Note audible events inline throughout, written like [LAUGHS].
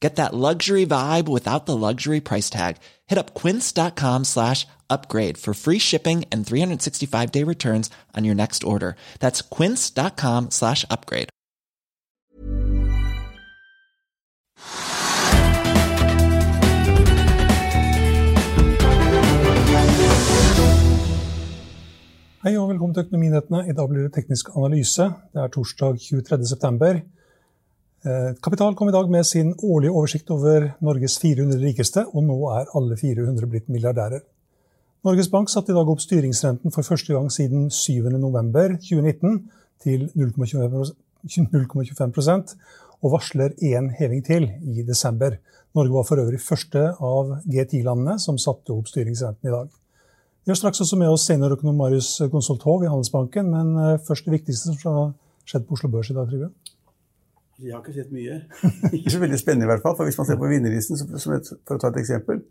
Get that luxury vibe without the luxury price tag. Hit up quince.com slash upgrade for free shipping and 365 day returns on your next order. That's quince.com slash upgrade. Hei og velkommen til Økonominyhetene. I dag blir det teknisk analyse. Det er torsdag 23.9. Kapital kom i dag med sin årlige oversikt over Norges 400 rikeste, og nå er alle 400 blitt milliardærer. Norges Bank satte i dag opp styringsrenten for første gang siden 7.11.2019 til 0,25% og varsler én heving til i desember. Norge var for øvrig første av G10-landene som satte opp styringsrenten i dag. Vi har straks også med oss seniorøkonom Marius Konsoltov i Handelsbanken, men først det viktigste som har skjedd på Oslo Børs i dag, Trygve? Jeg har ikke sett mye. [LAUGHS] ikke så veldig spennende i hvert fall. For hvis man ser på vinnerlisten, for å ta et eksempel,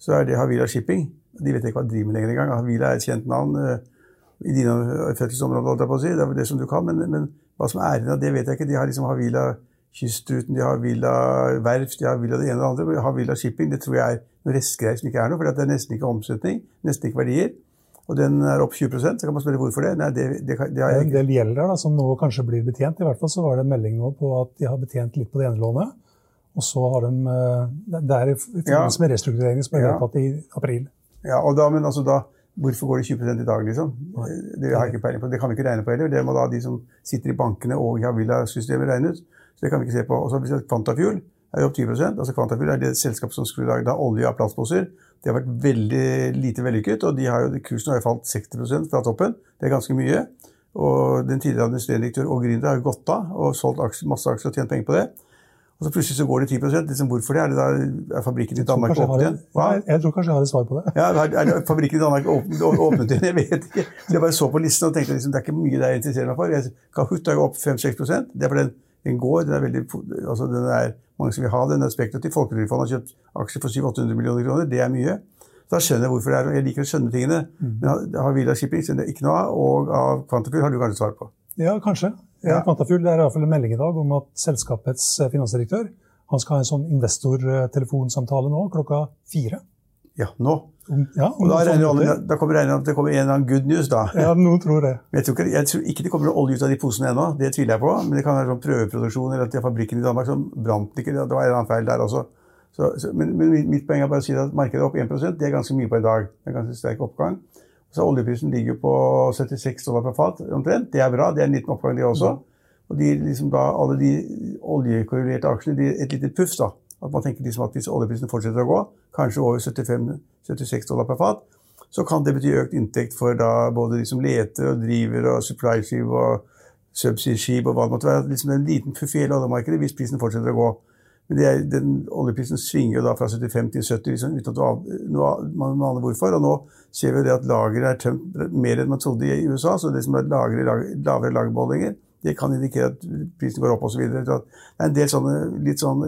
så er det Havila Shipping. De vet ikke hva de driver med lenger engang. Havila er et kjent navn i dine fødselsområder, holdt jeg på å si. Det er det som du kan. Men, men hva som er igjen av det, vet jeg ikke. De har liksom Havila Kystruten, de har Havila Verft, de har Havila det ene og det andre. Havila Shipping det tror jeg er noe restgreier som ikke er noe, for det er nesten ikke omsetning, nesten ikke verdier. Og den er opp 20% så kan man spørre hvorfor det. Nei, det, det, det ikke. En del gjelder da, som nå kanskje blir betjent. I hvert fall så var det en melding nå på at de har betjent litt på det ene lånet. Og så har de Det er i forbindelse med restruktureringen som ble vedtatt i april. Ja, og da, men altså da, Hvorfor går det 20% i dag, liksom? Det har jeg ikke peiling på. Det kan vi ikke regne på heller. Det må da de som sitter i bankene og i Havila-systemet regne ut. Så det kan vi ikke se på. Og så Quantafuel er jo opp 20 altså Quantafuel er det selskapet som skulle lage olje av plastposer. Det har vært veldig lite vellykket, og har jo, kursen har jo falt 60% fra toppen. Det er ganske mye. Og den tidligere administrerende direktør og gründer har jo gått av og solgt aksjer, masse aksjer og tjent penger på det. Og så plutselig så går det 10 liksom, Hvorfor det? Er, det da, er fabrikken i Danmark åpnet igjen? Hva? Jeg tror kanskje jeg har et svar på det. Ja, er fabrikken i Danmark åpnet, åpnet igjen? Jeg vet ikke. Så jeg bare så på listen og tenkte liksom, det er ikke mye det jeg interesserer meg for. Kahoot er jo opp 5-6 Det er for den, den går. Den er veldig, altså den er mange som vil ha den. Spekulativ Folketrygdfondet har kjøpt aksjer for 700-800 millioner kroner. Det er mye. Da skjønner jeg hvorfor det er Jeg liker å skjønne tingene. Mm. Men Villa Shipping skjønner jeg ikke noe av. Og av Quantafuel har du kanskje svar på? Ja, kanskje. Ja, Quantafuel det er i hvert fall en melding i dag om at selskapets finansdirektør han skal ha en sånn investortelefonsamtale nå klokka fire. Ja, nå. Ja, og da, regner da kommer regner at det kommer en eller annen good news, da. Ja, noen tror det. Men jeg tror, ikke, jeg tror ikke det kommer noe olje ut av de posene ennå. Det tviler jeg på. Men det kan være sånn prøveproduksjon eller at de har fabrikken i Danmark som brant ikke. Det var en eller annen feil der også. Så, så, men, men, mitt poeng er bare å si at markedet er opp 1 Det er ganske mye på i dag. Det er ganske sterk oppgang. Så Oljeprisen ligger på 76 dollar per fat omtrent. Det er bra. Det er en liten oppgang, det også. Og de, liksom da, alle de oljekorrelerte aksjene de, et lite puff. da. At man tenker liksom at hvis oljeprisen fortsetter å gå, kanskje over 75-76 dollar per fat, så kan det bety økt inntekt for både de som leter og driver og supply-skip og subsea-skip og hva det måtte være. Liksom en liten puff oljemarkedet hvis prisen fortsetter å gå. Men er, den oljeprisen svinger jo da fra 75 til 70 liksom, uten at man aner hvorfor. Og nå ser vi jo det at lageret er tømt mer enn man trodde i USA. Så det som er lagre, lavere lagerbeholdninger, det kan indikere at prisen går opp osv. Det er en del sånne litt sånn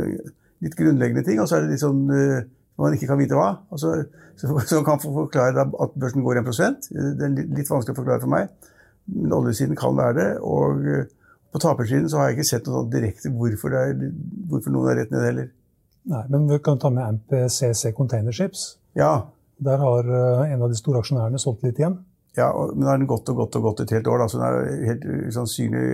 litt grunnleggende ting, og så er det litt sånn uh, man ikke kan vite hva. Og så, så kan forklare at børsen går 1 Det er litt vanskelig å forklare for meg. Men oljesiden kan være det. Og uh, på tapersiden så har jeg ikke sett noe sånn direkte hvorfor, er, hvorfor, noen er rett ned heller. Nei, Men vi kan ta med MPCC Containerships. Ja. Der har en av de store aksjonærene solgt litt igjen. Ja, og, men har den gått og gått og gått et helt år. Da, så det er helt sannsynlig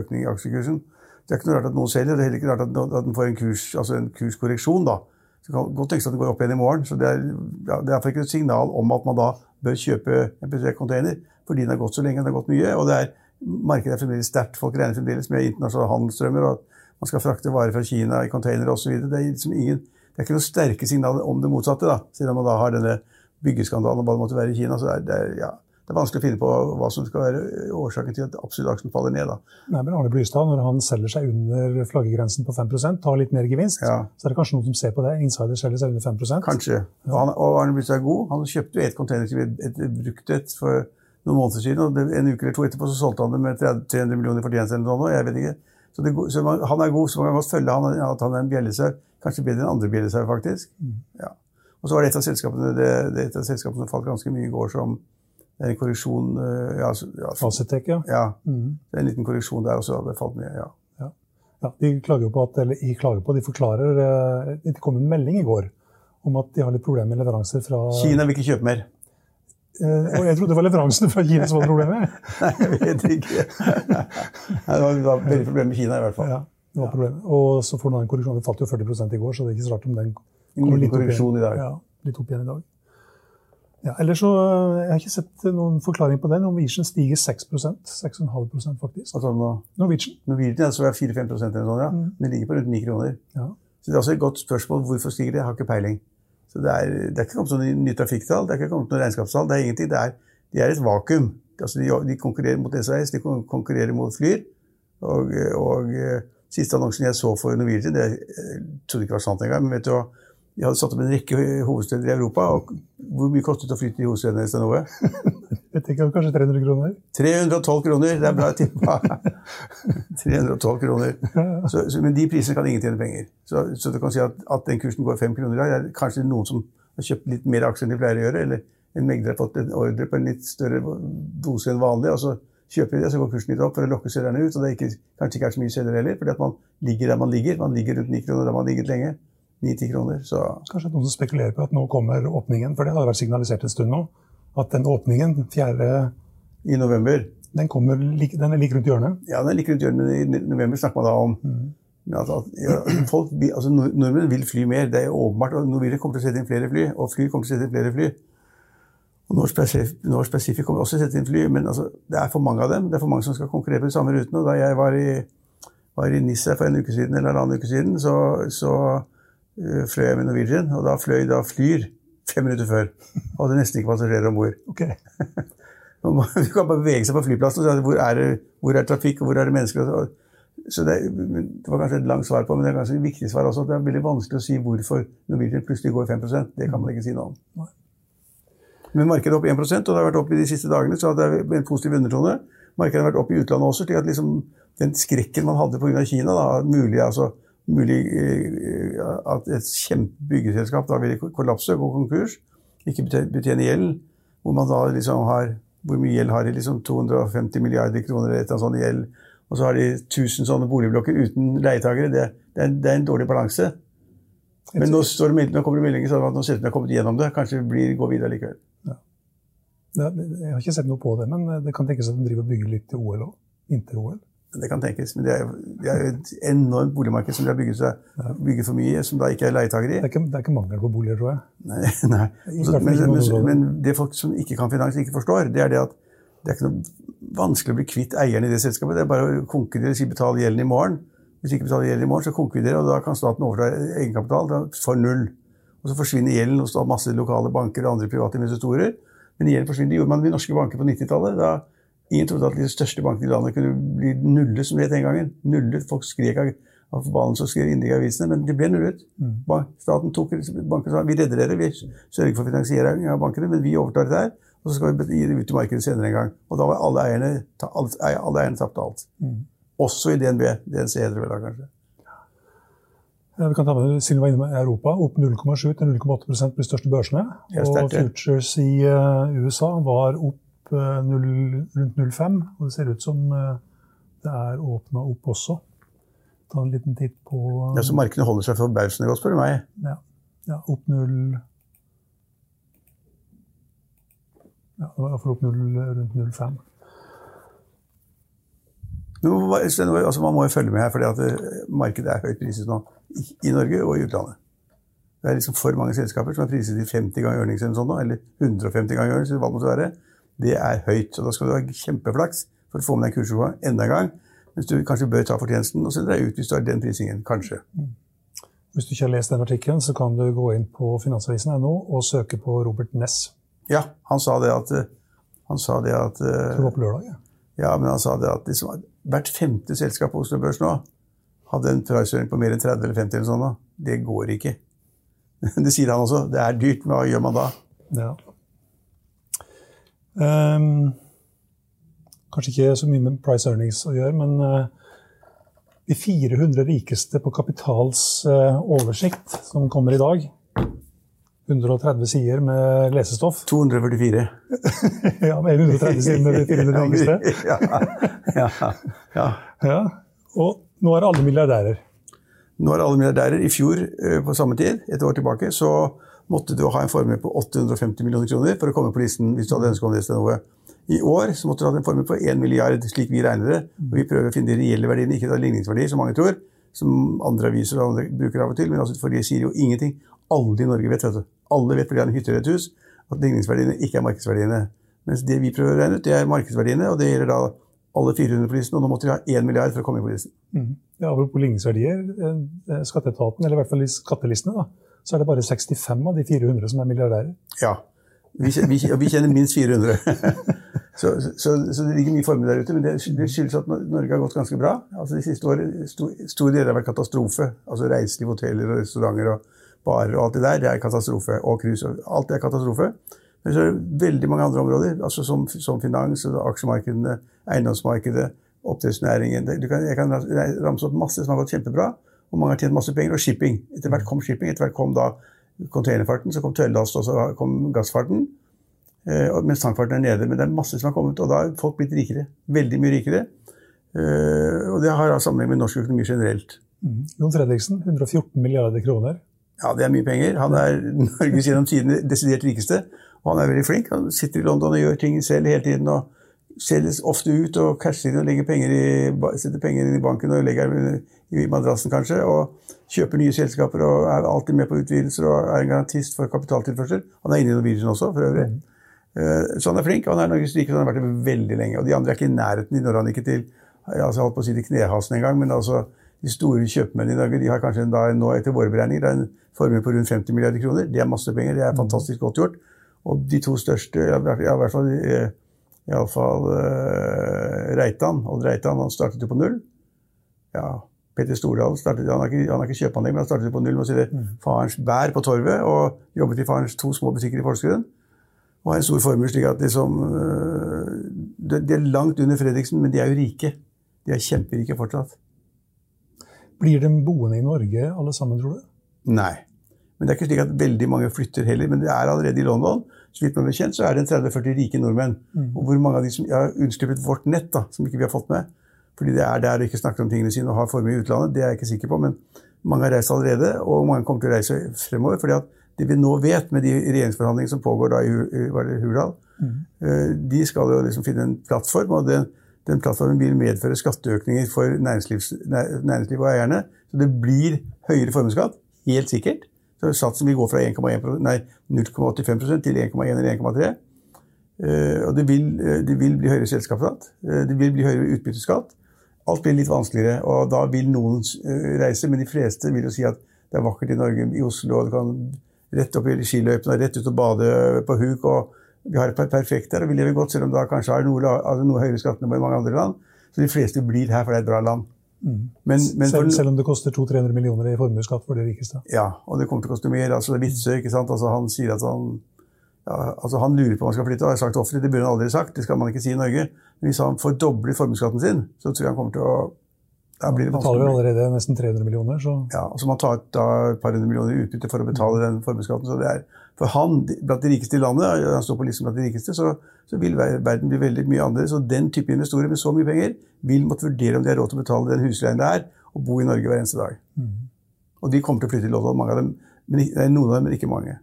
økning i aksjekursen. Det er ikke noe rart at noen selger. Det er heller ikke rart at, den får en, kurs, altså en kurskorreksjon. da. Så kan godt tenkes at den går opp igjen i morgen. så Det er, ja, det er ikke et signal om at man da bør kjøpe MP3-container, fordi den har gått så lenge, den har gått mye. Og det er markedet er fremdeles sterkt. Folk regner fremdeles med internasjonale handelsstrømmer, og at man skal frakte varer fra Kina i containere osv. Det, er liksom det er ikke noen sterke signaler om det motsatte, da, siden man da har denne byggeskandalen og hva det måtte være i Kina. så det det er ja, det er vanskelig å finne på hva som skal være årsaken til at absolutt aksjen faller ned. da. Nei, men Arne Blystad, når han selger seg under flaggegrensen på 5% tar litt mer gevinst, ja. så er det kanskje noen som ser på det. Insider selger seg under 5 Kanskje. Og, han, og Arne Blystad er god. Han kjøpte jo et containerskip, et, et brukt et, for noen måneder siden, og det, en uke eller to etterpå så solgte han det med 300 millioner i fortjeneste eller noe. jeg vet ikke. Så, det, så man, Han er god, så man kan følge han, at han er en bjellesau. Kanskje bedre enn andre bjellesauer, faktisk. Mm. Ja. Og så var det et av selskapene det, det et av selskapene som falt ganske mye i går, som en korreksjon eh, ja, ja, Facetec, ja. ja. Mm. Det er en liten korreksjon der også. Det falt ned, ja. ja. ja de klager jo på at, eller de klager på, de forklarer eh, Det kom en melding i går om at de har litt problemer med leveranser fra Kina vil ikke kjøpe mer. Eh, og jeg trodde det var leveransene fra Kina som var problemet. [LAUGHS] Nei, jeg vet ikke. [LAUGHS] det var, var veldig problem med Kina i hvert fall. Ja, det var ja. Og så får du en korreksjon. Det falt jo 40 i går, så det er ikke så rart om den kommer litt opp, igjen. i dag. Ja, litt opp igjen i dag. Ja, ellers så, Jeg har ikke sett noen forklaring på det. Norwegian stiger 6% 6,5% faktisk. Altså, nå, Norwegian. Norwegian ja, så er 4-5 eller sånn, ja. Mm. Den ligger på rundt 9 kroner. Ja. Så Det er også et godt spørsmål. Hvorfor stiger det? Jeg har ikke peiling. Så Det er, det er ikke kommet noen nye trafikktall, det er ikke kommet noen regnskapstall. Det er ingenting. Det er, de er et vakuum. Altså, de, de, konkurrerer mot SAS, de konkurrerer mot Flyr. Og, og eh, siste annonsen jeg så for Norwegian, det jeg trodde ikke var sant engang, men vet du hva de hadde satt opp en rekke hovedsteder i Europa. og Hvor mye kostet det å flytte i hovedstedene? Stein Ove? [LAUGHS] Jeg tenker kanskje 300 kroner? 312 kroner! Det er bra tippa. [LAUGHS] 312 kroner. Så, så, men de prisene kan ingen tjene penger. Så, så, du kan si at, at den kursen går fem kroner i dag. Det er kanskje noen som har kjøpt litt mer aksjer enn de pleier å gjøre. Eller en megler har fått en ordre på en litt større dose enn vanlig. og så kjøper de det, så går kursen litt opp for å lokke selgerne ut. og det er ikke, kanskje ikke er så mye selgere heller, fordi at man ligger der man ligger. Man ligger rundt 9 kroner der man har ligget lenge. 9-10 kroner. Så. Kanskje noen som spekulerer på at nå kommer åpningen, for det hadde vært signalisert en stund nå. At den åpningen, 4. I november. Den, kommer, den er like rundt hjørnet? Ja, den er like rundt hjørnet, i november snakker man da om mm. at, ja, folk, altså, Nordmenn vil fly mer. Det er åpenbart. og Norwegian kommer til å sette inn flere fly, og fly kommer til å sette inn flere fly. Og Norse Pacific kommer også til å sette inn fly, men altså, det er for mange av dem. Det er for mange som skal konkurrere på de samme rutene. og Da jeg var i, var i Nisse for en uke siden, eller en annen uke siden, så, så fløy jeg med Norwegian, og da fløy da Flyr fem minutter før. Og hadde nesten ikke passasjerer om bord. Okay. [LAUGHS] du kan bare bevege seg på flyplassen og si hvor er, det, hvor er trafikk, og hvor er det mennesker. Så det, det, var kanskje et langt svar på, men det er kanskje et viktig svar også. Det er veldig vanskelig å si hvorfor Norwegian plutselig går 5% Det kan man ikke si noe om. Men markedet er opp 1 og det har vært opp i de siste dagene, så det er en positiv undertone. Markedet har vært opp i utlandet også, slik at liksom, den skrekken man hadde pga. Kina, da, mulig altså mulig eh, at et kjempebyggeselskap da vil kollapse, gå konkurs, ikke betjene gjeld, hvor man da liksom har Hvor mye gjeld har de? liksom 250 milliarder kroner eller et eller annet sånt gjeld. Og så har de 1000 sånne boligblokker uten leietakere. Det, det, det er en dårlig balanse. Men nå, står det, nå kommer det meldinger om at nå selskapene har kommet gjennom det. Kanskje vi går videre likevel. Ja. Jeg har ikke sett noe på det, men det kan tenkes at de driver og bygger litt til OL òg. Vinter-OL. Det kan tenkes, men det er, det er et enormt boligmarked som de har bygget, seg, bygget for mye, som da ikke er leietakere i. Det er ikke, det er ikke mangel på boliger, tror jeg. Nei, [LAUGHS] nei. Så, men, men, men, det folk som ikke kan finans, ikke forstår, det er det at det er ikke noe vanskelig å bli kvitt eieren i det selskapet. Det er bare å konkurrere, si betale gjelden i morgen. Hvis ikke betaler gjelden i morgen, så konkurrerer og da kan staten overta egenkapital for null. Og så forsvinner gjelden hos masse lokale banker og andre private investorer. Men gjelden forsvinner. Det gjorde man ved norske banker på 90-tallet. Ingen trodde at de største bankene i landet kunne bli nullet, som det het den gangen. Nullet. Folk skrek av, av forbannelse og skrev innlegg i avisene, men det ble nullet. Mm. Staten tok banken sa vi redder dere, vi sørger for finansiering av bankene, men vi overtar dette her. Og så skal vi gi det ut til markedet senere en gang. Og da var alle eierne, alle eierne tapte alt. Mm. Også i DNB. DNC heter det vel da, kanskje. Ja, vi kan ta med, Siden vi var inne med Europa, opp 0,7 til 0,8% på de største børsene. Og futures i uh, USA var opp 0, rundt 0,5. Og det ser ut som eh, det er åpna opp også. Ta en liten titt på Ja, Så markedet holder seg forbausende godt, spør du meg? Ja. ja opp 0 Ja, det var iallfall opp 0, rundt 0,5. Altså, man må jo følge med her, fordi eh, markedet er høyt priset nå. I Norge og i utlandet. Det er liksom for mange selskaper som er priset til 50 ganger earnings eller, sånt, eller 150 ganger earnings, hva det måtte være det er høyt. Og da skal du ha kjempeflaks for å få med deg kursoppgang enda en gang. Mens du kanskje bør ta fortjenesten og selge deg ut hvis du har den prisingen. Kanskje. Hvis du ikke har lest den artikkelen, så kan du gå inn på finansavisen.no og søke på Robert Ness. Ja, han sa det at Han sa det at det var på lørdag. Ja. Ja, men han sa det at liksom, hvert femte selskap på Oslo Børs nå hadde en price på mer enn 30 eller 50 eller sånn. da. Det går ikke. [LAUGHS] Det sier han også. Det er dyrt, men hva gjør man da? Ja. Ehm, kanskje ikke så mye med price earnings å gjøre, men uh, de 400 rikeste på Kapitals uh, oversikt, som kommer i dag 130 sider med lesestoff. 244. [LAUGHS] ja, med 130 sider med de 400 rikeste. ja, ja, ja. Ja. Og nå er alle milliardærer. Nå er alle milliardærer. I fjor eh, på samme tid, et år tilbake, så måtte du ha en formue på 850 millioner kroner for å komme på listen hvis du hadde ønsket om det noe. I år så måtte du ha en formue på 1 milliard, slik vi regner det. Og vi prøver å finne de reelle verdiene, ikke ligningsverdier, som mange tror. Som andre aviser og andre bruker av og til. Men altså, for de sier jo ingenting. Alle i Norge vet, vet du. Alle vet fordi de har en hytte eller et hus, at ligningsverdiene ikke er markedsverdiene. Mens det vi prøver å regne ut, det er markedsverdiene, og det gjelder da alle 400 på listen. Og nå måtte de ha 1 milliard for å komme inn på listen. Mm. Ja, Apropos ligningsverdier. eh, Skatteetaten, eller i hvert fall skattelistene, da, så er det bare 65 av de 400 som er milliardærer. Ja. Og vi kjenner minst 400. [LAUGHS] så, så, så det ligger mye formue der ute. Men det, skyldes at Norge har gått ganske bra. Altså De siste årene sto- store deler har vært katastrofe. Altså Reiseliv, hoteller, og restauranter og barer og alt det der. Det er katastrofe. Og cruise. Alt det er katastrofe. Men så er det veldig mange andre områder, altså som, som finans, aksjemarkedene, eiendomsmarkedet, oppdrettsnæringen. Jeg kan ramse opp masse som har gått kjempebra, og mange har tjent masse penger. Og shipping. Etter hvert kom shipping. Etter hvert kom da containerfarten, så kom tøllast, og så kom gassfarten. Eh, mens tankfarten er nede. Men det er masse som har kommet, og da har folk blitt rikere. Veldig mye rikere. Eh, og det har sammenheng med norsk økonomi generelt. Mm. Jon Fredriksen, 114 milliarder kroner. Ja, det er mye penger. Han er [LAUGHS] Norges gjennom tidene desidert rikeste. Og han er veldig flink. Han sitter i London og gjør ting selv hele tiden. og selges ofte ut og casher inn og legger penger i, setter penger inn i banken og legger i madrassen kanskje. Og kjøper nye selskaper og er alltid med på utvidelser og er en garantist for kapitaltilførsel. Han er inne i Norwegian også, for øvrig. Eh, Så han er flink. og Han er Norges rikeste, han har vært det veldig lenge. Og de andre er ikke i nærheten. Når han ikke til altså har holdt på å si til knehasen en gang, men altså de store kjøpmennene i Norge de har kanskje da, nå etter våre beregninger en formue på rundt 50 milliarder kroner. Det er masse penger. Det er fantastisk godt gjort. Og de to største, i hvert fall eh, Iallfall uh, Reitan. Odd Reitan han startet jo på null. Ja, Petter Stordal startet, han har ikke, han har ikke kjøpeanlegg, men han startet jo på null med å selge farens bær på torvet og jobbet i farens to små butikker i Porsgrunn. Og har en stor formue slik at liksom, uh, de er langt under Fredriksen, men de er jo rike. De er kjemperike fortsatt. Blir de boende i Norge alle sammen, tror du? Nei. Men det er ikke slik at veldig mange flytter heller. Men det er allerede i London. Så vidt man blir kjent, så er det en 30-40 rike nordmenn. Og hvor mange av de som har unnsluppet vårt nett, da, som ikke vi har fått med Fordi det er der de ikke snakker om tingene sine og har formue i utlandet, det er jeg ikke sikker på. Men mange har reist allerede, og mange kommer til å reise fremover. fordi at det vi nå vet med de regjeringsforhandlingene som pågår da i i- Hurdal, mm. de skal jo liksom finne en plattform. og den, den plattformen vil medføre skatteøkninger for næringsliv, næ- og eierne. Så det blir høyere formuesskatt, helt sikkert. Satsen vil gå fra 0,85% til 1,1 eller 1,3. Eh, og det vil, eh, det vil bli høyere selskapsskatt. eh, det vil bli høyere utbytteskatt. Alt blir litt vanskeligere, og da vil noen reise, men de fleste vil jo si at det er vakkert i Norge, i Oslo, og du kan rett opp i skiløypene rett ut og bade på huk. og Vi har det perfekt der, og vi lever godt, selv om da kanskje har noe, noe høyere skatt enn i mange andre land. Så de fleste blir her, for det er et bra land. Men, men Selv, selv om det koster 200-300 millioner i formuesskatt for de rikeste. ja, og det kommer til å koste mer. altså Vitser, ikke sant? Altså, han sier at han ja, altså Han lurer på om han skal flytte. og har sagt offentlig, det burde han aldri sagt. Det skal man ikke si i Norge. Men hvis han fordobler formuesskatten sin, så tror jeg han kommer til å Da blir det Betaler vi allerede nesten 300 millioner, så Ja, og så må man ta ut da et par hundre millioner i utbytte for å betale den formuesskatten. Så det er, for han, blant de rikeste i landet, han står på listen blant de rikeste, så, så vil verden bli veldig mye annerledes. Og den type investorer med så mye penger vil måtte vurdere om de har råd til å betale den husleien det er, og bo i Norge hver eneste dag. Og de kommer til å flytte til London, mange av dem. Men, nei, noen av dem, men ikke mange.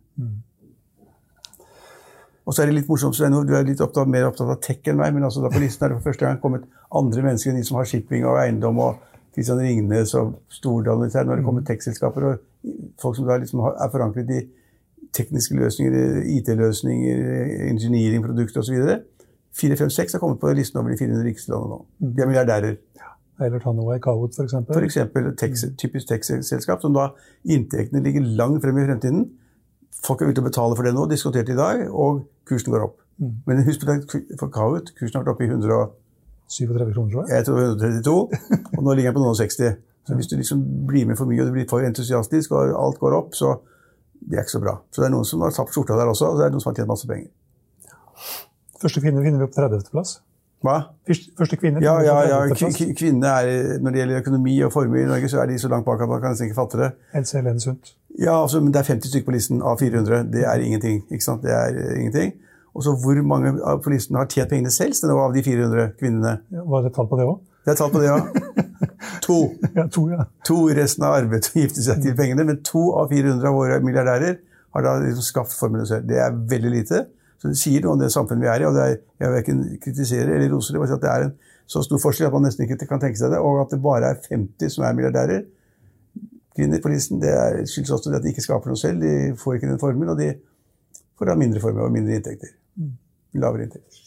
Og så er det litt morsomt, Svein, du er litt opptatt, mer opptatt av tech enn meg, men altså da på listen er det for første gang kommet andre mennesker enn de som har shipping og eiendom og Kristian Ringnes og Stordalen. Nå er det kommet tech-selskaper og folk som liksom er forankret i tekniske løsninger, IT-løsninger, engineering-produkter osv. 4, 5, 6 har kommet på listen over de 400 rikeste landene nå. De er milliardærer. Eller ta noe i Kahoot, f.eks. F.eks. typisk tech-selskap som da inntektene ligger langt frem i fremtiden. Folk er ute og betaler for det nå, diskutert i dag, og kursen går opp. Mm. Men husk for Kahoot, kursen har vært oppe i 137 kroner, tror jeg. Jeg tror 132, [LAUGHS] og nå ligger den på noen 60. Så hvis du liksom blir med for mye og du blir for entusiastisk og alt går opp, så det er ikke så bra. Så det er noen som har tapt skjorta der også, og det er noen som har tjent masse penger. Første kvinne finner vi på 30. plass. Hva? Første kvinne ja, ja, ja. Kvinner er, Når det gjelder økonomi og formue i Norge, så er de så langt bak at man kan nesten ikke fatte det. Helene Sundt. Ja, altså, men det er 50 stykker på listen av 400. Det er ingenting. ikke sant? Det er ingenting. Og så hvor mange på listen har tjent pengene selv av de 400 kvinnene? Ja, var det tall på det òg? Det er tall på det, ja. [LAUGHS] To. ja, to, ja. to resten av arbeidet å gifte seg til pengene, men to av 400 av våre milliardærer har da liksom skaffet formuen selv. Det er veldig lite. Så det sier noe om det samfunnet vi er i. og er, Jeg verken kritiserer eller roser det. bare at Det er en så stor forskjell at man nesten ikke kan tenke seg det. Og at det bare er 50 som er milliardærer. Kvinner på listen. Det skyldes også at de ikke skaper noe selv. De får ikke den formuen, og de får da mindre formue og mindre inntekter. lavere inntekt.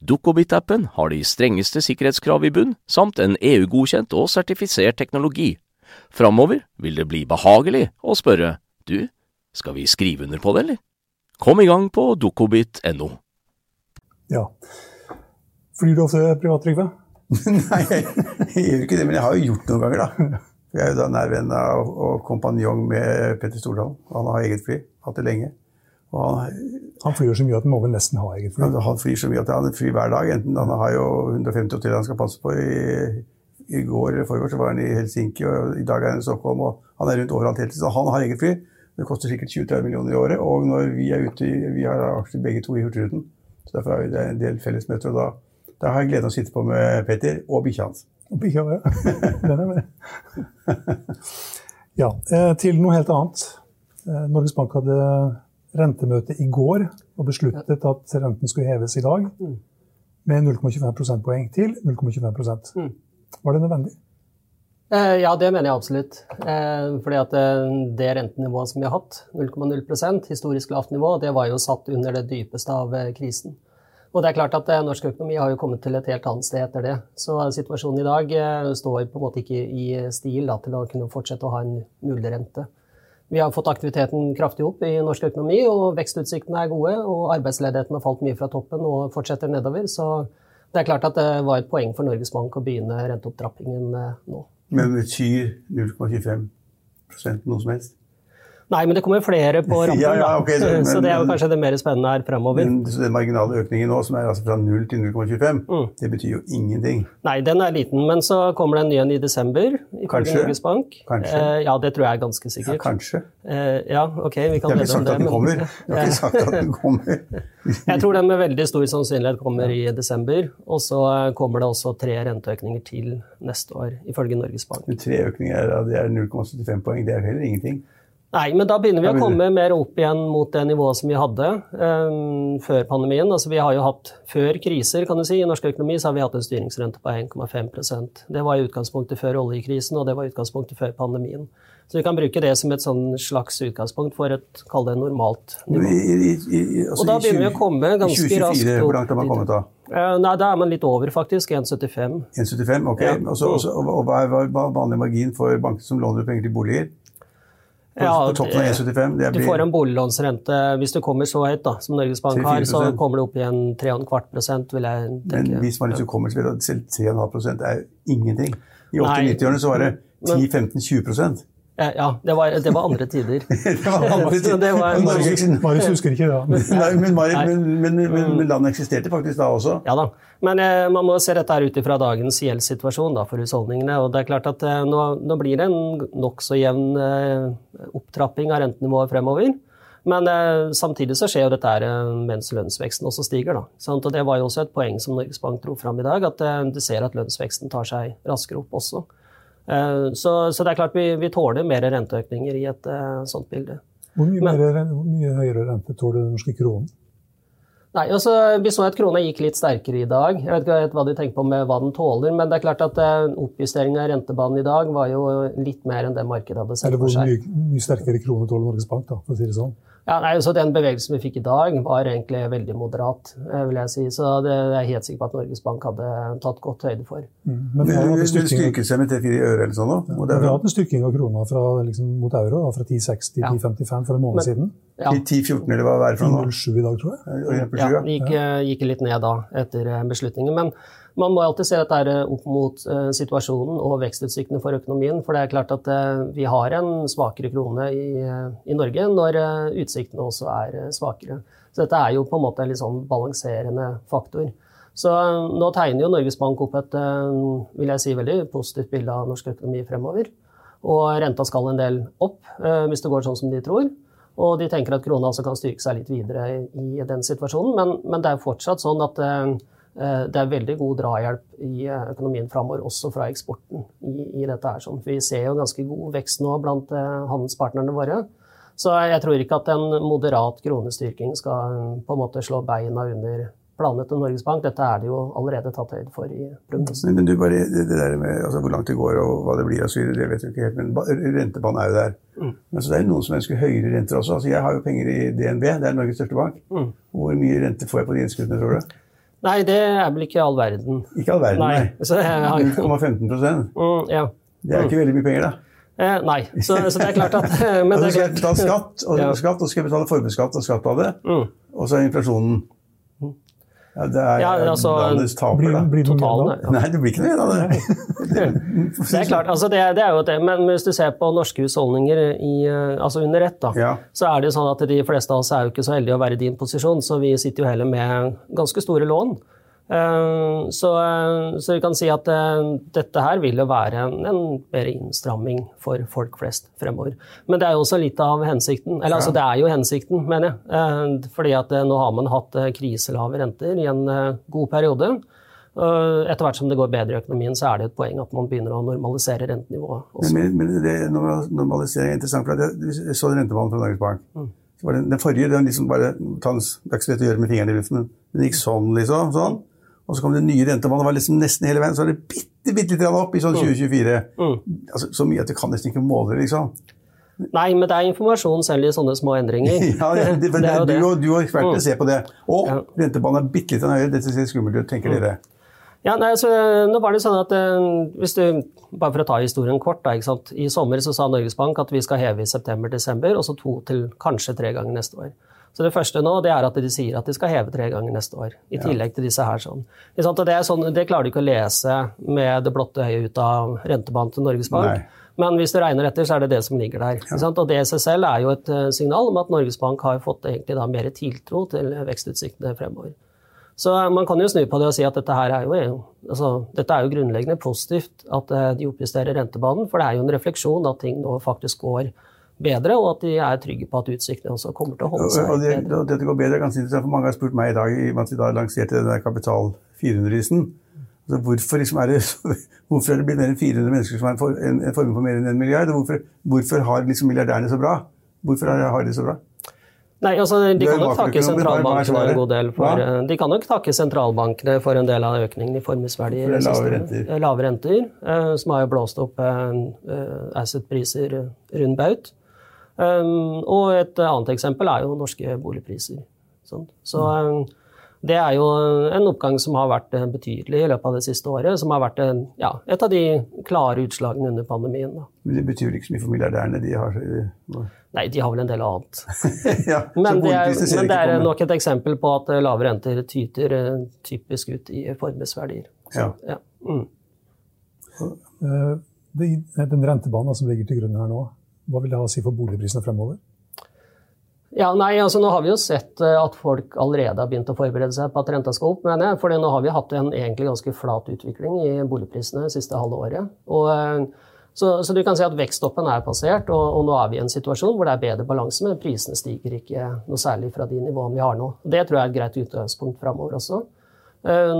Dukkobit-appen har de strengeste sikkerhetskrav i bunn, samt en EU-godkjent og sertifisert teknologi. Framover vil det bli behagelig å spørre du, skal vi skrive under på det, eller? Kom i gang på dukkobit.no. Ja. Flyr du ofte privat, Trygve? [LAUGHS] Nei, jeg gjør ikke det, men jeg har jo gjort det noen ganger, da. Jeg er jo da nær venn av og kompanjong med Petter Stordalen. Han har eget fly. Hatt det lenge. Han, han, flyr så mye at han må vel nesten ha eget fly? Han, flyr så mye at han flyr hver dag. Enten Han har jo 150 hoteller han skal passe på. I, i går eller forrige så var han i Helsinki, og i dag er han i Stockholm. og Han er rundt overalt hele tiden. Så han har eget fly. Det koster sikkert 20-30 millioner i året. Og når vi er ute, vi har aksjer begge to i Hurtigruten, så derfor er vi en del fellesmøter. og da, da har jeg gleden av å sitte på med Petter og bikkja hans. Og bikkja, ja. Den er med. ja, eh, til noe helt annet. Eh, Norges Bank hadde rentemøte i går og besluttet at renten skulle heves i dag mm. med 0,25 prosentpoeng til 0,25 mm. Var det nødvendig? Eh, ja, det mener jeg absolutt. Fordi at det rentenivået som vi har hatt, 0,0% historisk lavt nivå, det var jo satt under det dypeste av krisen. Og det er klart at eh, Norsk økonomi har jo kommet til et helt annet sted etter det. Så situasjonen i dag eh, står på en måte ikke i stil da, til å kunne fortsette å ha en nullrente. Vi har fått aktiviteten kraftig opp i norsk økonomi, og vekstutsiktene er gode. Og arbeidsledigheten har falt mye fra toppen og fortsetter nedover. Så det er klart at det var et poeng for Norges Bank å begynne renteopptrappingen eh, nå. Men betyr 0,25% noe som helst? Nei, men det kommer flere på [LAUGHS] rampen. ja, ja, okay, så, men, så, det er jo kanskje det mer spennende her fremover. Men Den marginale økningen nå, som er altså fra 0 til 0,25, mm. det betyr jo ingenting. Nei, den er liten. Men så kommer det en ny en i desember, ifølge Norges Bank. Kanskje. Eh, ja, det tror jeg er ganske sikkert. Ja, kanskje. Eh, ja, ok, vi kan lede om det. Jeg har ikke sagt at den [LAUGHS] kommer. jeg tror den med veldig stor sannsynlighet kommer i desember. Og så kommer det også tre renteøkninger til neste år, ifølge Norges Bank. Men tre økninger, det er 0,75 poeng. Det er heller ingenting. Nei, men da begynner vi å komme mer opp igjen mot det nivået som vi hadde um, før pandemien. Altså, vi har jo hatt, Før kriser kan du si, i norsk økonomi så har vi hatt en styringsrente på 1,5% Det var i utgangspunktet før oljekrisen, og det var i utgangspunktet før pandemien. Så vi kan bruke det som et sånn slags utgangspunkt for et kall det normalt nivå. I, i, i, altså og da begynner vi å komme ganske 2024, raskt Hvor langt har man kommet da? Uh, nei, Da er man litt over, faktisk. 1,75. 1,75, ok. Ja. Også, også, og, og hva er vanlig margin for banker som låner penger til boliger? På, Ja, på toppen av det- 1,75? Det Du blir får en boliglånsrente Hvis du kommer så høyt da, som Norges Bank har, så kommer du opp i en 3,25 prosent, vil jeg tenke. Men hvis man ikke kommer til at selv 3,5 er ingenting. I 80-90-årene så var det 10-15-20 Eh, Ja, det var, det var andre tider. [LAUGHS] Marius husker ikke det. men, Nei. men, men, men, men landet eksisterte faktisk da også. Ja da. Men eh, man må se dette her ut ifra dagens gjeldssituasjon da, for husholdningene. Og det er klart at eh, nå, nå blir det en nokså jevn eh, opptrapping av rentenivået fremover. Men eh, samtidig så skjer jo dette her eh, mens lønnsveksten også stiger. Da. Sant? Og det var jo også et poeng som Norges Bank dro fram i dag, at eh, du ser at lønnsveksten tar seg raskere opp også. Eh, så, så det er klart vi, vi tåler mer renteøkninger i et eh, sånt bilde. Hvor mye, Men- mer, hvor mye høyere rente tåler den norske kronen? Nei, altså, Vi så at krona gikk litt sterkere i dag. Jeg vet ikke hva de tenker på med hva den tåler, men det er klart at eh, oppjusteringen av rentebanen i dag var jo litt mer enn det markedet hadde sett Eller for hvor seg. mye, mye sterkere krone tåler Norges Bank, da, for å si det sånn? Ja, nei, så Den bevegelsen vi fikk i dag, var egentlig veldig moderat, eh, vil jeg si. Så det er jeg helt sikker på at Norges Bank hadde tatt godt høyde for. Mm. Men vi har hatt en Det styrking, seg med 3-4 øre eller sånn vi har hatt en styrking av krona fra, liksom, mot euro, da, fra 10,60 til Ja. 10,55 for en måned Men- siden. Ja, 10-14 eller hva det er for noe. 10,07 i dag, tror jeg. Ja, det gikk, gikk litt ned da etter eh, beslutningen. Men man må alltid se dette eh, opp mot eh, situasjonen og vekstutsiktene for økonomien. For det er klart at eh, vi har en svakere krone i, i Norge når utsiktene også er svakere. Så dette er jo på en måte en litt sånn balanserende faktor. Så nå tegner jo Norges Bank opp et vil jeg si, veldig positivt bilde av norsk økonomi fremover. Og renta skal en del opp hvis det går sånn som de tror. Og de tenker at krona også kan styrke seg litt videre i den situasjonen. Men, men det er fortsatt sånn at det er veldig god drahjelp i eh, økonomien framover, også fra eksporten i, i dette her. Sånn. Vi ser jo ganske god vekst nå blant eh, handelspartnerne våre. Så jeg tror ikke at en moderat kronestyrking skal eh, på en måte slå beina under planene til Norges Bank. Dette er det jo allerede tatt høyde for i prognosen. Men, men du bare, det, det der med altså, hvor langt det går og hva det blir, altså, det vet du ikke helt, men rentebanen er jo der. Mm. Men så det er noen som ønsker høyere renter også. Altså, jeg har jo penger i DNB, det er Norges største bank. Mm. Hvor mye rente får jeg på de innskuddene, tror du? Nei, det er vel ikke all verden. Ikke all verden, Nei. nei. Så jeg har, [LAUGHS] 0,15% mm, ja. Det er ikke veldig mye penger, da. Eh, nei, så, så det er klart at [LAUGHS] Men Altså, det skal jeg betale skatt, og, Ja. skatt, og skal jeg betale formuesskatt og skatt av det, Mm. og så er inflasjonen ja, Det er Ja, altså, landets taper, Blir, da. blir det noe Totalen, igjen da? ja. Nei, det blir ikke noe igjen av det. [LAUGHS] [LAUGHS] Det er klart, altså det, det er jo det. Men hvis du ser på norske husholdninger i, eh, altså under ett, da, Ja. så er det jo sånn at de fleste av oss er jo ikke så heldige å være i din posisjon, så vi sitter jo heller med ganske store lån. Eh, Så, eh, så vi kan si at eh, dette her vil jo være en, en bedre innstramming for folk flest fremover. Men det er jo også litt av hensikten. Eller altså, det er jo hensikten, mener jeg. Eh, Fordi at eh, nå har man hatt kriselave renter i en god periode. Etter hvert som det går bedre i økonomien, så er det et poeng at man begynner å normalisere rentenivået. også. Men, men det normalisering er interessant, for jeg, så rentebanen fra Norges Bank. Mm. Den, den forrige den liksom bare, Det er ikke så lett å gjøre med fingrene i luften, den gikk sånn, liksom. sånn. Og så kom det nye rentebanen, det var liksom nesten hele veien. Så var det bitte, bitte litt opp i sånn 2024. Mm. Altså, så mye at du kan nesten ikke måle det, liksom. Nei, men det er informasjon selv i sånne små endringer. [LAUGHS] Ja, det, det, [LAUGHS] Det er jo du, det. du og ekspertene Mm. ser på det. Og Ja. rentebanen er bitte litt høyere. Dette ser skummelt ut, tenker dere. Ja, nei, så, nå var det sånn at eh, hvis du, Bare for å ta historien kort. Da? I sommer så sa Norges Bank at vi skal heve i september-desember, og så to til kanskje tre ganger neste år. Så Det første nå det er at de sier at de skal heve tre ganger neste år. I tillegg til disse her. sånn. Det, er sånn det klarer du ikke å lese med det blotte øyet ut av rentebanen til Norges Bank. Nei. Men hvis du regner etter, så er det det som ligger der. Ja. Og det i seg selv er jo et eh, signal om at Norges Bank har fått egentlig da mer tiltro til vekstutsiktene fremover. Så eh, man kan jo snu på det og si at dette her er jo, altså, dette er jo grunnleggende positivt at eh, de oppjusterer rentebanen, for det er jo en refleksjon at ting nå faktisk går bedre, og at de er trygge på at utsiktene også kommer til å holde seg og det, bedre. og dette går bedre, ganske interessant, for mange har spurt meg i dag, i at vi da lanserte den der Kapital 400-risen. Altså, hvorfor, liksom er det, [LAUGHS] hvorfor er det blitt mer enn 400 mennesker som har en, en, en formue på mer enn en milliard? Og hvorfor, hvorfor har liksom milliardærene så bra? Hvorfor har de så bra? Nei, altså De kan nok takke sentralbankene en god del for Hva? eh, De kan nok takke sentralbankene for en del av økningen i formuesverdier. For det er lave renter. eh, Lave renter, eh, som har jo blåst opp eh, eh, asset-priser rund baut. Um, og et annet eksempel er jo norske boligpriser. Så Mm. eh, det er jo en oppgang som har vært eh, betydelig i løpet av det siste året. Som har vært en, ja, et av de klare utslagene under pandemien. Da. Men det betyr ikke så mye for milliardærene. De har eh, Nei, de har vel en del annet. [LAUGHS] ja, Men det er, men det er nok et eksempel på at eh, lave renter tyter eh, typisk ut i formuesverdier. Ja. ja. Mm. Eh, Den rentebanen som ligger til grunn her nå, hva vil det ha å si for boligprisene fremover? Ja, nei, altså Nå har vi jo sett eh, at folk allerede har begynt å forberede seg på at renta skal opp. mener jeg, for nå har vi hatt en egentlig ganske flat utvikling i boligprisene det siste halve året. Og, eh, så, så du kan si at veksttoppen er passert, og, og nå er vi i en situasjon hvor det er bedre balanse, men prisene stiger ikke noe særlig fra de nivåene vi har nå. Det tror jeg er et greit utgangspunkt framover også. Eh,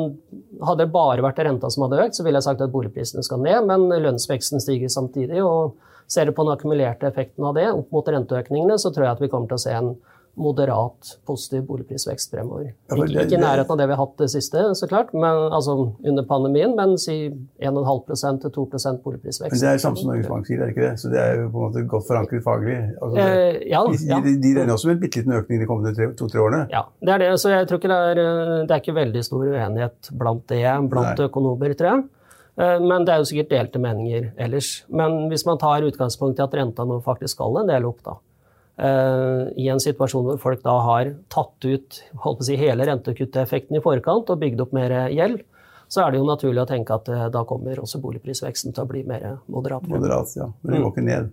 Hadde det bare vært renta som hadde økt, så ville jeg sagt at boligprisene skal ned, men lønnsveksten stiger samtidig. og Ser du på den akkumulerte effekten av det opp mot renteøkningene, så tror jeg at vi kommer til å se en moderat positiv boligprisvekst fremover. Ikke, i nærheten av det vi har hatt det siste, så klart, men, altså under pandemien, men si 1,5 til 2 boligprisvekst. Men det er samme som Norges Bank sier, er det ikke det? Så det er jo på en måte godt forankret faglig. Altså det, Eh, ja, de, ja. de, de regner også med en bitte liten økning de kommende tre- to-tre årene. Ja, det er det. Så jeg tror ikke det er, eh, det er ikke veldig stor uenighet blant det, blant Nei. økonomer, tror jeg. Eh, Men det er jo sikkert delte meninger ellers. Men hvis man tar utgangspunkt i at renta nå faktisk skal en del opp, da. eh, I en situasjon hvor folk da har tatt ut holdt på å si, hele rentekutteffekten i forkant og bygd opp mer gjeld, så er det jo naturlig å tenke at eh, da kommer også boligprisveksten til å bli mer moderat. Moderat, ja. Men det går ikke ned.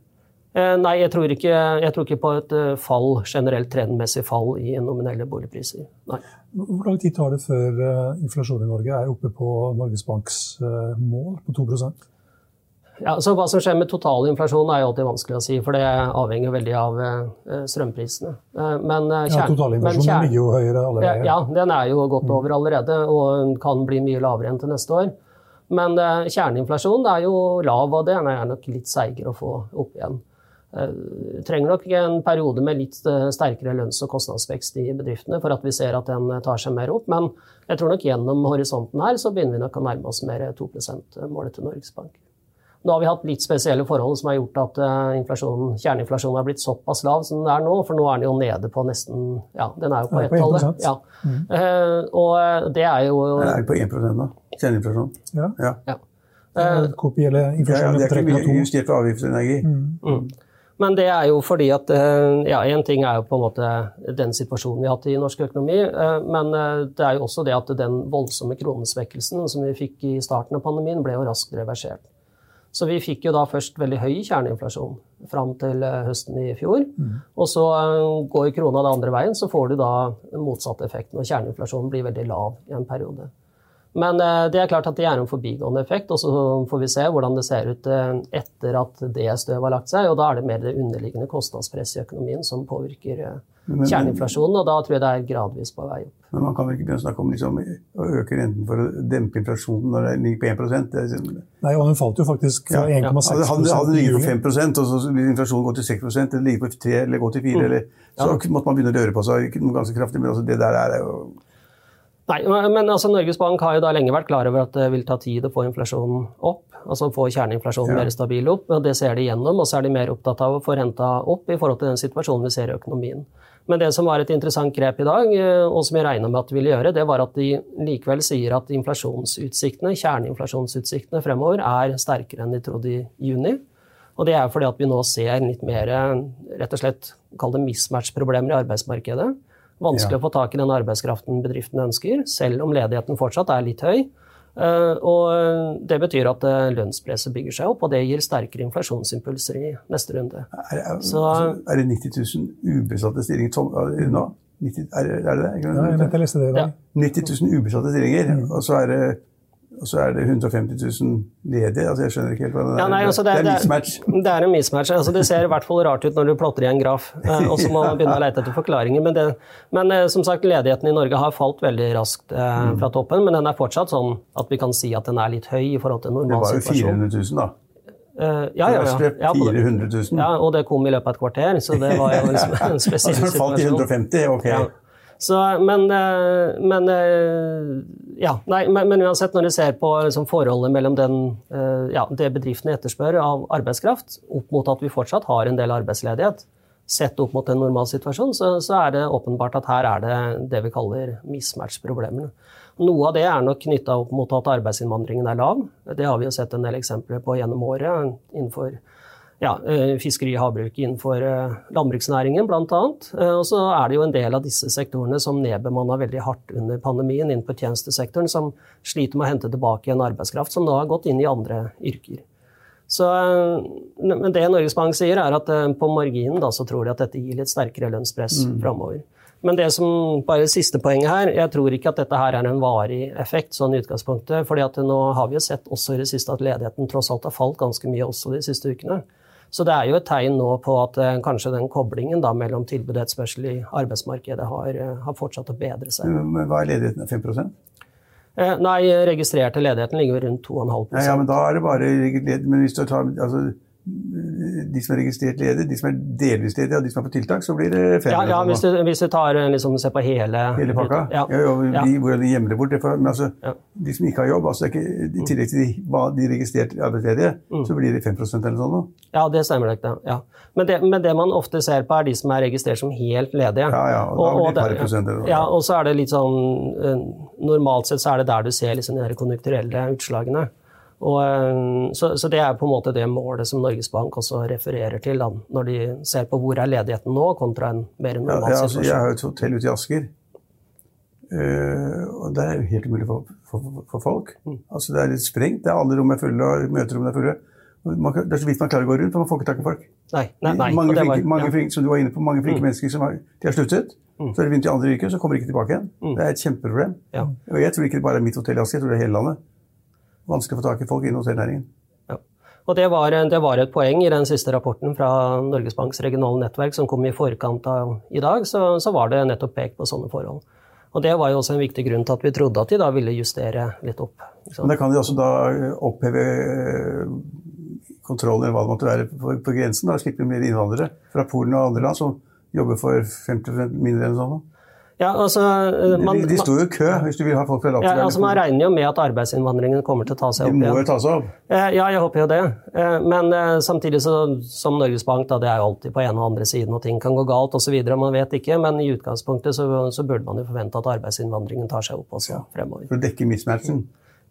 Eh, Nei, jeg tror, ikke, jeg tror ikke på et eh, fall, generelt trendmessig fall i nominelle boligpriser. Nei. Hvor lang tid tar det før eh, inflasjonen i Norge er oppe på Norges Banks mål på 2 Ja, så Hva som skjer med totalinflasjon er jo alltid vanskelig å si, for det avhenger veldig av strømprisene. Men, kjern, Ja, Totalinflasjonen kjern- ligger jo høyere allerede. ja, den er jo godt over allerede og kan bli mye lavere enn til neste år. Men kjerneinflasjonen er jo lav, og den er nok litt seigere å få opp igjen. Eh, trenger nok en periode med litt eh, sterkere lønns- og kostnadsvekst i bedriftene for at vi ser at den eh, tar seg mer opp. Men jeg tror nok gjennom horisonten her så begynner vi nok å nærme oss mer 2 %-målet til Norges Bank. Nå har vi hatt litt spesielle forhold som har gjort at kjerneinflasjonen har blitt såpass lav som den er nå. For nå er den jo nede på nesten Ja, den er jo på ett-tallet. 1%. Ja. Eh, og det er jo Den Er på 1 nå? Kjerneinflasjon? Ja. Ja. ja. Eh, KPI eller Ja, ja, det er ikke mye justert for avgiftsenergi. Mm. energi. Men det er jo fordi at eh, ja, En ting er jo på en måte den situasjonen vi har hatt i norsk økonomi, eh, men eh, det er jo også det at den voldsomme kronesvekkelsen som vi fikk i starten av pandemien, ble jo raskt reversert. Så vi fikk jo da først veldig høy kjerneinflasjon fram til høsten i fjor. Og så går krona den andre veien, så får du da motsatt motsatte når kjerneinflasjonen blir veldig lav i en periode. Men eh, det er klart at det er en forbigående effekt, og så får vi se hvordan det ser ut eh, etter at det støvet har lagt seg. og Da er det mer det underliggende kostnadspresset i økonomien som påvirker eh, kjerneinflasjonen, og da tror jeg det er gradvis på vei opp. Men man kan vel ikke begynne å snakke om liksom, å øke renten for å dempe inflasjonen når det ligger på 1 det er, liksom- Nei, og den falt jo faktisk fra Ja. 1,6 Hadde, hadde, hadde den ligget på juli. 5 og så ville inflasjonen gå til 6% eller ligge på 3 eller gå til 4 eller, Så måtte man begynne å røre på seg. Ikke noe ganske kraftig, men altså, det der er jo Nei, men altså Norges Bank har jo da lenge vært klar over at det vil ta tid å få inflasjonen opp. Altså få kjerneinflasjonen Ja. mer stabil opp. og Det ser de gjennom, og så er de mer opptatt av å få renta opp i forhold til den situasjonen vi ser i økonomien. Men det som var et interessant grep i dag, eh, og som jeg regna med at de ville gjøre, det var at de likevel sier at inflasjonsutsiktene, kjerneinflasjonsutsiktene fremover er sterkere enn de trodde i juni. Og det er fordi at vi nå ser litt mer rett og slett, kall det mismatch-problemer i arbeidsmarkedet. Vanskelig Ja. å få tak i den arbeidskraften bedriften ønsker, selv om ledigheten fortsatt er litt høy. Eh, Og det betyr at eh, lønnspresset bygger seg opp, og det gir sterkere inflasjonsimpulser i neste runde. Er, er, Så- altså, er det 90 000 ubesatte stillinger tom, er det nå? 90, er, er det det? Ja, jeg mente jeg leste det i dag. 90 000 ubesatte stillinger, og så er det og så er det 150 000 ledige. altså Jeg skjønner ikke helt hva det er. Ja, nei, altså det, det er mismatch. Det er en mismatch. Altså det ser i hvert fall rart ut når du plotter i en graf, eh, [LAUGHS] og så må man begynne å lete etter forklaringer. Men, det, men eh, som sagt, ledigheten i Norge har falt veldig raskt eh, Mm. fra toppen, men den er fortsatt sånn at vi kan si at den er litt høy i forhold til Det var jo normalsituasjonen. 400 000, da. Uh, ja, ja, ja. ja 400 000? Ja, og det kom i løpet av et kvarter, så det var jo en [LAUGHS] spesiell situasjon. Og så falt til 150? Ok. Ja. Så, men, uh, men uh, ja, nei, men, men, uansett, når du ser på liksom, forholdet mellom den, ja, det bedriftene etterspør av arbeidskraft, opp mot at vi fortsatt har en del arbeidsledighet, sett opp mot en normalsituasjon, så, så er det åpenbart at her er det det vi kaller mismatch-problemene. Noe av det er nok knytta opp mot at arbeidsinnvandringen er lav. Det har vi jo sett en del eksempler på gjennom året innenfor ja, eh, fiskeri og havbruk, innenfor eh, landbruksnæringen bl.a. Eh, og så er det jo en del av disse sektorene som nedbemanna veldig hardt under pandemien innenfor tjenestesektoren, som sliter med å hente tilbake en arbeidskraft som nå har gått inn i andre yrker. Så, men det Norges Bank sier, er at på marginen da, så tror de at dette gir litt sterkere lønnspress mm. framover. Men det som bare siste poenget her, jeg tror ikke at dette her er en varig effekt. sånn i utgangspunktet, fordi at nå har vi jo sett også i det siste at ledigheten tross alt har falt ganske mye også de siste ukene. Så det er jo et tegn nå på at eh, kanskje den koblingen da, mellom tilbud og etterspørsel i arbeidsmarkedet har, eh, har, fortsatt å bedre seg. Men Hva er ledigheten? 5 eh, Nei, registrerte ledigheten ligger rundt 2,5 ja, ja, men da er det bare Men hvis du tar altså de som er registrert ledige, de som er delvis ledige og de som er på tiltak, så blir det fem. Ja, ja hvis, du, hvis, du, tar, liksom, ser på hele Hele pakka? Ja. ja, ja de, Hvordan de gjemmer det bort. For, men altså, de som ikke har jobb, altså, ikke, i tillegg til de, de registrert arbeidsledige, mm. så blir det 5 eller sånn noe? Ja, det stemmer nok. Ja. Men, det, men det man ofte ser på, er de som er registrert som helt ledige. Ja, ja, og, og, blir det, prosent, ja, og så er det litt sånn eh, Normalt sett så er det der du ser liksom de konjunkturelle utslagene. Og, eh, så, så, det er på en måte det målet som Norges Bank også refererer til da, når de ser på hvor er ledigheten nå, kontra en mer normal ja, altså, Jeg har et hotell ute i Asker. Uh, og det er jo helt umulig for, for, for folk. Mm. Altså, det er litt sprengt. Det er Alle rom er fulle, og møterommene er fulle. Man, det er så vidt man klarer å gå rundt, for man får ikke tak i folk. Nei, nei, nei. Mange, var, flinke, mange ja. flinke, som du var inne på, mange flinke mm. mennesker som har, de har sluttet. Mm. Så er det begynt i andre yrker, så kommer de ikke tilbake igjen. Mm. Det er et kjempeproblem. Ja. Og jeg tror ikke det bare er mitt hotell i Asker, jeg tror det er hele landet vanskelig å få tak i folk innen hotellnæringen. Ja. Og det var, det var, et poeng i den siste rapporten fra Norges Banks regionale nettverk som kom i forkant av i dag, så, så var det nettopp pekt på sånne forhold. Og Det var jo også en viktig grunn til at vi trodde at de da ville justere litt opp. Men da kan de også da oppheve eh, kontrollen eller hva det måtte være på, på grensen? Da slipper de mer innvandrere fra Polen og andre land som jobber for 50 mindre enn sånn? Ja, altså, eh, man, de, de står jo i kø hvis du vil ha folk fra Latvia. Ja, altså, man regner jo med at arbeidsinnvandringen kommer til å ta seg opp igjen. De må jo ta seg opp. Eh, ja, jeg håper jo det. Eh, men samtidig så, som Norges Bank, da, det er jo alltid på ene og andre siden, og ting kan gå galt osv. Man vet ikke, men i utgangspunktet så, så, burde man jo forvente at arbeidsinnvandringen tar seg opp også fremover. For å dekke mismatchen?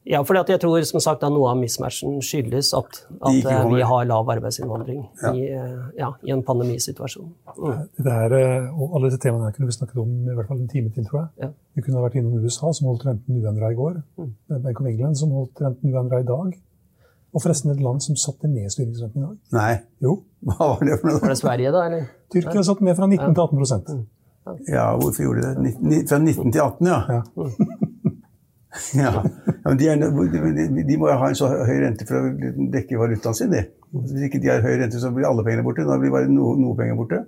Ja, for jeg tror som sagt at noe av mismatchen skyldes at, at eh, vi har lav arbeidsinnvandring ja. I, eh, ja, i, en pandemisituasjon. Mm. Det er, eh, og alle disse temaene kunne vi snakket om i hvert fall en time til, tror jeg. Ja. Vi kunne ha vært innom USA, som holdt renten uendra i går. Mm. Bank of England, som holdt renten uendra i dag. Og forresten et land som satte ned styringsrenten i dag. Nei. Jo. [LAUGHS] Hva var det for noe? Var det Sverige, da? eller? Tyrkia satte ned fra 19 til 18 mm. Ja, hvorfor gjorde de det? Fra 19 til 18, ja. ja. [LAUGHS] Ja, men de, er, de, de, må jo ha en så høy rente for å dekke valutaen sin. De. Hvis ikke de har høy rente, så blir alle pengene borte. Da blir bare noe, noe penger borte.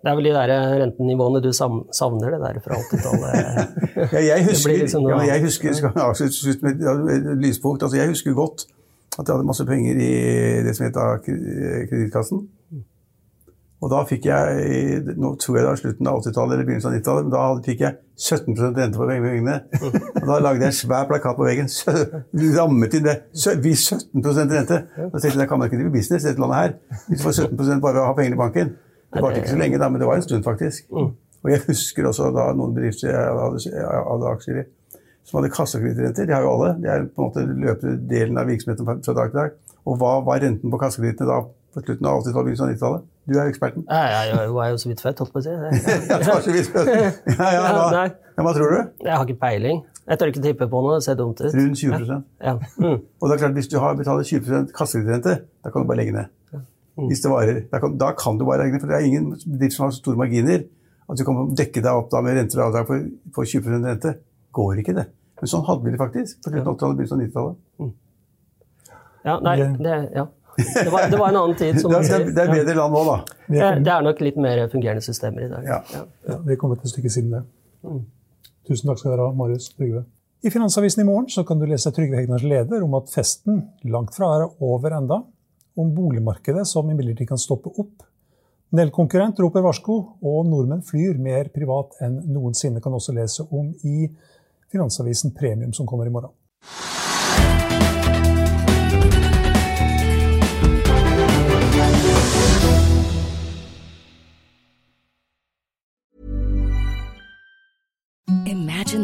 Det er vel de der rentenivåene du savner, det der fra 80-tallet? [LAUGHS] ja, jeg husker, liksom ja, jeg husker skal avslutte med et lyspunkt. Altså, jeg husker godt at jeg hadde masse penger i det som het Kredittkassen. Og da fikk jeg, nå tror jeg det var slutten av 80-tallet eller begynnelsen av 90-tallet, men da fikk jeg 17% rente på pengene. Og da lagde jeg en svær plakat på veggen. Rammet inn det. Vi 17 rente! Da tenkte jeg da kan man ikke drive business i dette landet her. Hvis du får 17 bare å ha pengene i banken. Det varte ikke så lenge, da, men det var en stund, faktisk. Og jeg husker også da noen bedrifter jeg hadde, hadde aksjer i, som hadde kassakreditrenter. De har jo alle. Det er på en måte løpende delen av virksomheten fra dag til dag. Og hva var renten på kassakredittene da på slutten av 80-tallet, begynnelsen av 90-tallet? Du er eksperten. Ja, jeg, jeg er jo så vidt født, holdt på å si. [LAUGHS] ja. Ja, ja, hva, ja, hva tror du? Jeg har ikke peiling. Jeg tør ikke tippe på noe. Det ser dumt ut. Rundt 20 ja. Mm. Og det er klart, Hvis du har betaler 20% kasserente, da kan du bare legge ned. Mm. Hvis det varer. Da kan, da kan, du bare legge ned, for det er ingen bedrift som har så store marginer at du kan dekke deg opp med renter og avdrag på, på 20% rente. Går ikke det. Men sånn hadde vi det faktisk på 80-tallet, begynnelsen av 90-tallet. Mm. Ja, nei, det, ja. Det var, det var, en annen tid. som man sier. Det er bedre land nå, da. Det er nok litt mer fungerende systemer i dag. Ja. Ja. Ja, vi er kommet et stykke siden det. Mm. Tusen takk skal dere ha, Marius Trygve. I Finansavisen i morgen så kan du lese Trygve Hegnars leder om at festen langt fra er over enda, om boligmarkedet som imidlertid kan stoppe opp. Nell-konkurrent roper varsko, og nordmenn flyr mer privat enn noensinne, kan også lese om i Finansavisen Premium, som kommer i morgen.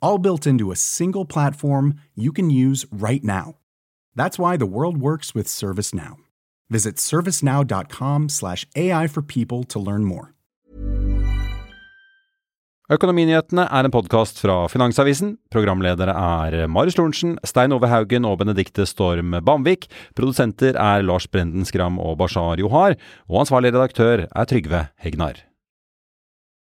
all built into a single platform you can use right now. That's why the world works with ServiceNow. Visit servicenow.com/ai for people to learn more. Økonominyhetene er en podkast fra Finansavisen. Programledere er Marius Lorentzen, Stein Ove Haugen og Benedikte Storm Bamvik. Produsenter er Lars Brenden Skram og Bashar Johar. Og ansvarlig redaktør er Trygve Hegnar.